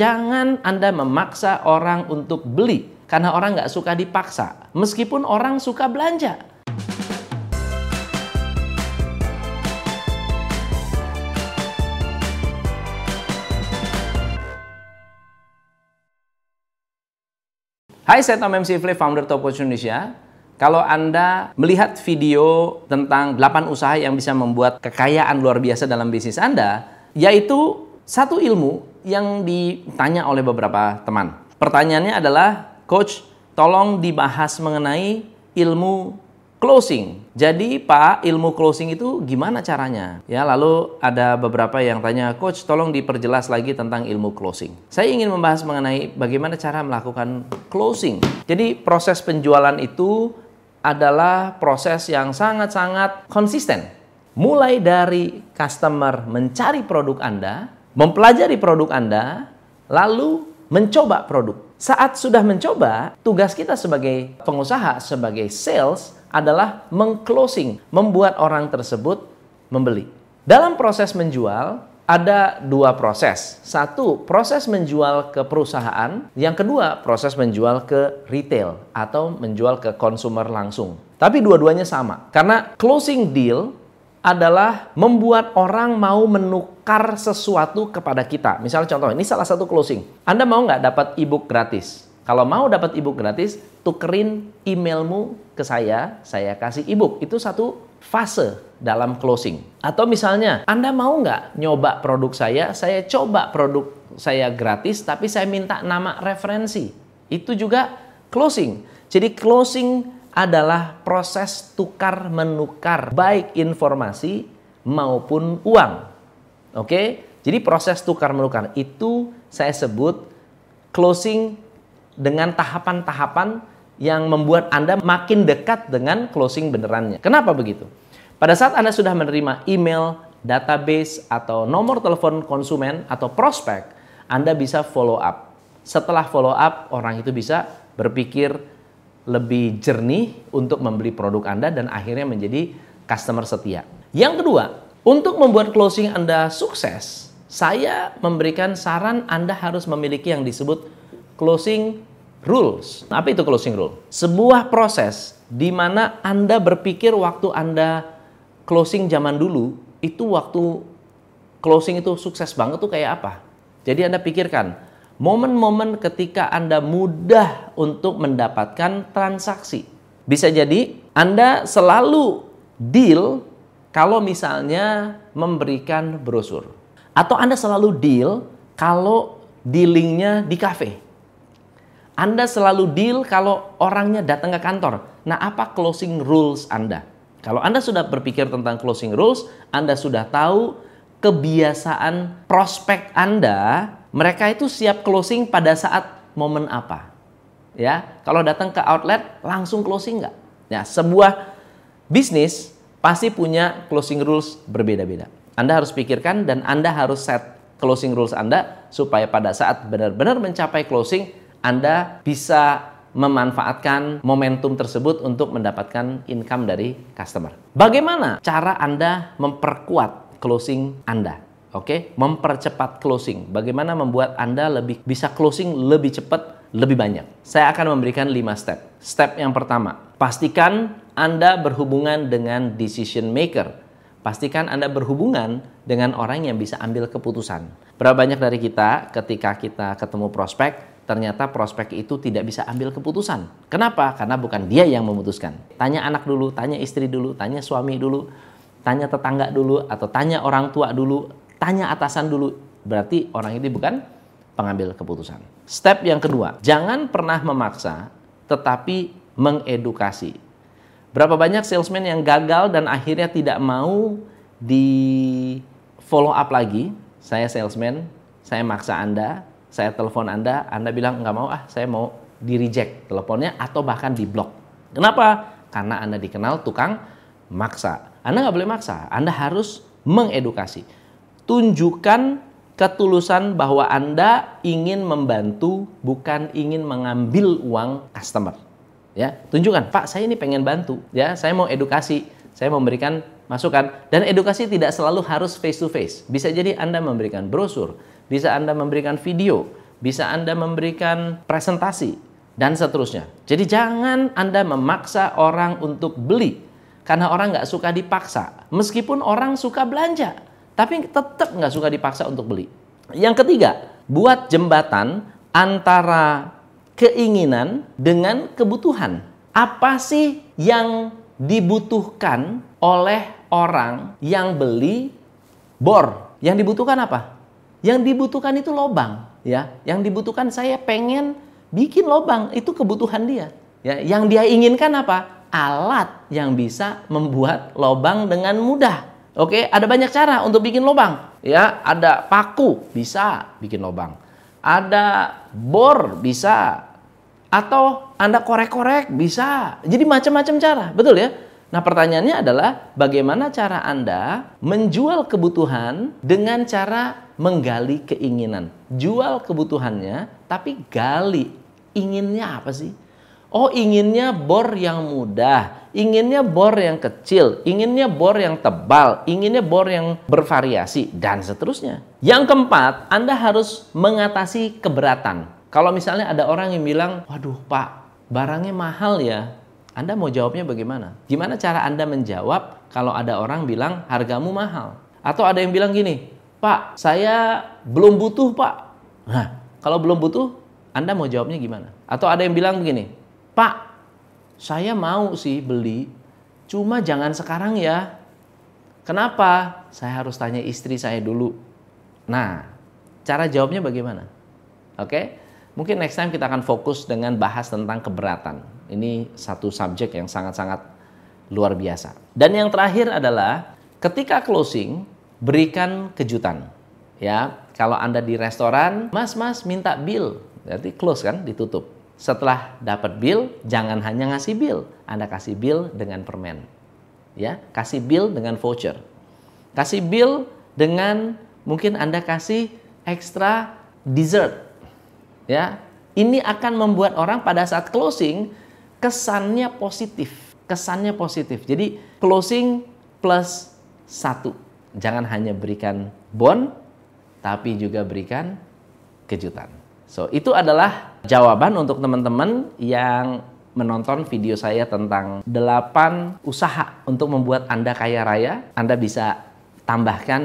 Jangan Anda memaksa orang untuk beli, karena orang nggak suka dipaksa. Meskipun orang suka belanja. Hai, saya Tom MC Flip, founder Top Coach Indonesia. Kalau Anda melihat video tentang 8 usaha yang bisa membuat kekayaan luar biasa dalam bisnis Anda, yaitu satu ilmu yang ditanya oleh beberapa teman. Pertanyaannya adalah, Coach, tolong dibahas mengenai ilmu closing. Jadi Pak, ilmu closing itu gimana caranya? Ya, lalu ada beberapa yang tanya, Coach, tolong diperjelas lagi tentang ilmu closing. Saya ingin membahas mengenai bagaimana cara melakukan closing. Jadi proses penjualan itu adalah proses yang sangat-sangat konsisten. Mulai dari customer mencari produk Anda, mempelajari produk Anda, lalu mencoba produk. Saat sudah mencoba, tugas kita sebagai pengusaha, sebagai sales, adalah mengclosing, membuat orang tersebut membeli. Dalam proses menjual, ada dua proses. Satu, proses menjual ke perusahaan. Yang kedua, proses menjual ke retail atau menjual ke konsumer langsung. Tapi dua-duanya sama. Karena closing deal adalah membuat orang mau menukar sesuatu kepada kita. Misalnya contoh, ini salah satu closing. Anda mau nggak dapat ebook gratis? Kalau mau dapat ebook gratis, tukerin emailmu ke saya, saya kasih ebook. Itu satu fase dalam closing. Atau misalnya, Anda mau nggak nyoba produk saya, saya coba produk saya gratis, tapi saya minta nama referensi. Itu juga closing. Jadi closing adalah proses tukar menukar baik informasi maupun uang. Oke? Jadi proses tukar menukar itu saya sebut closing dengan tahapan-tahapan yang membuat Anda makin dekat dengan closing benerannya. Kenapa begitu? Pada saat Anda sudah menerima email, database, atau nomor telepon konsumen atau prospek, Anda bisa follow up. Setelah follow up, orang itu bisa berpikir lebih jernih untuk membeli produk Anda dan akhirnya menjadi customer setia. Yang kedua, untuk membuat closing Anda sukses, saya memberikan saran Anda harus memiliki yang disebut closing rules. Apa itu closing rule? Sebuah proses di mana Anda berpikir waktu Anda closing zaman dulu, itu waktu closing itu sukses banget tuh kayak apa? Jadi Anda pikirkan, momen-momen ketika Anda mudah untuk mendapatkan transaksi. Bisa jadi Anda selalu deal kalau misalnya memberikan brosur. Atau Anda selalu deal kalau dealingnya di cafe anda selalu deal kalau orangnya datang ke kantor. Nah, apa closing rules Anda? Kalau Anda sudah berpikir tentang closing rules, Anda sudah tahu kebiasaan prospek Anda, mereka itu siap closing pada saat momen apa. Ya, kalau datang ke outlet langsung closing nggak? Ya, sebuah bisnis pasti punya closing rules berbeda-beda. Anda harus pikirkan dan Anda harus set closing rules Anda supaya pada saat benar-benar mencapai closing anda bisa memanfaatkan momentum tersebut untuk mendapatkan income dari customer. Bagaimana cara Anda memperkuat closing Anda? Oke, okay? mempercepat closing. Bagaimana membuat Anda lebih bisa closing lebih cepat, lebih banyak. Saya akan memberikan 5 step. Step yang pertama, pastikan Anda berhubungan dengan decision maker. Pastikan Anda berhubungan dengan orang yang bisa ambil keputusan. Berapa banyak dari kita ketika kita ketemu prospek, ternyata prospek itu tidak bisa ambil keputusan. Kenapa? Karena bukan dia yang memutuskan. Tanya anak dulu, tanya istri dulu, tanya suami dulu, tanya tetangga dulu, atau tanya orang tua dulu, tanya atasan dulu. Berarti orang itu bukan pengambil keputusan. Step yang kedua, jangan pernah memaksa, tetapi mengedukasi. Berapa banyak salesman yang gagal dan akhirnya tidak mau di follow up lagi? Saya salesman, saya maksa Anda, saya telepon Anda, Anda bilang nggak mau ah, saya mau di reject teleponnya atau bahkan di block. Kenapa? Karena Anda dikenal tukang maksa. Anda nggak boleh maksa, Anda harus mengedukasi. Tunjukkan ketulusan bahwa Anda ingin membantu, bukan ingin mengambil uang customer. Ya, tunjukkan, Pak, saya ini pengen bantu. Ya, saya mau edukasi, saya memberikan masukan. Dan edukasi tidak selalu harus face to face. Bisa jadi Anda memberikan brosur, bisa Anda memberikan video, bisa Anda memberikan presentasi, dan seterusnya. Jadi jangan Anda memaksa orang untuk beli, karena orang nggak suka dipaksa. Meskipun orang suka belanja, tapi tetap nggak suka dipaksa untuk beli. Yang ketiga, buat jembatan antara keinginan dengan kebutuhan. Apa sih yang dibutuhkan oleh orang yang beli bor? Yang dibutuhkan apa? Yang dibutuhkan itu lobang, ya. Yang dibutuhkan saya pengen bikin lobang, itu kebutuhan dia. Ya, yang dia inginkan apa? Alat yang bisa membuat lobang dengan mudah. Oke, ada banyak cara untuk bikin lobang. Ya, ada paku bisa bikin lobang. Ada bor bisa. Atau Anda korek-korek bisa. Jadi macam-macam cara, betul ya? Nah, pertanyaannya adalah bagaimana cara Anda menjual kebutuhan dengan cara menggali keinginan. Jual kebutuhannya, tapi gali inginnya apa sih? Oh, inginnya bor yang mudah, inginnya bor yang kecil, inginnya bor yang tebal, inginnya bor yang bervariasi, dan seterusnya. Yang keempat, Anda harus mengatasi keberatan. Kalau misalnya ada orang yang bilang, waduh pak, barangnya mahal ya, Anda mau jawabnya bagaimana? Gimana cara Anda menjawab kalau ada orang bilang hargamu mahal? Atau ada yang bilang gini, Pak, saya belum butuh pak. Nah, kalau belum butuh, Anda mau jawabnya gimana? Atau ada yang bilang begini, Pak, saya mau sih beli, cuma jangan sekarang ya. Kenapa? Saya harus tanya istri saya dulu. Nah, cara jawabnya bagaimana? Oke, mungkin next time kita akan fokus dengan bahas tentang keberatan. Ini satu subjek yang sangat-sangat luar biasa. Dan yang terakhir adalah ketika closing, berikan kejutan. Ya, kalau Anda di restoran, Mas, Mas minta bill, berarti close kan, ditutup setelah dapat bill, jangan hanya ngasih bill. Anda kasih bill dengan permen. Ya, kasih bill dengan voucher. Kasih bill dengan mungkin Anda kasih ekstra dessert. Ya, ini akan membuat orang pada saat closing kesannya positif. Kesannya positif. Jadi closing plus satu. Jangan hanya berikan bon, tapi juga berikan kejutan. So, itu adalah jawaban untuk teman-teman yang menonton video saya tentang 8 usaha untuk membuat Anda kaya raya. Anda bisa tambahkan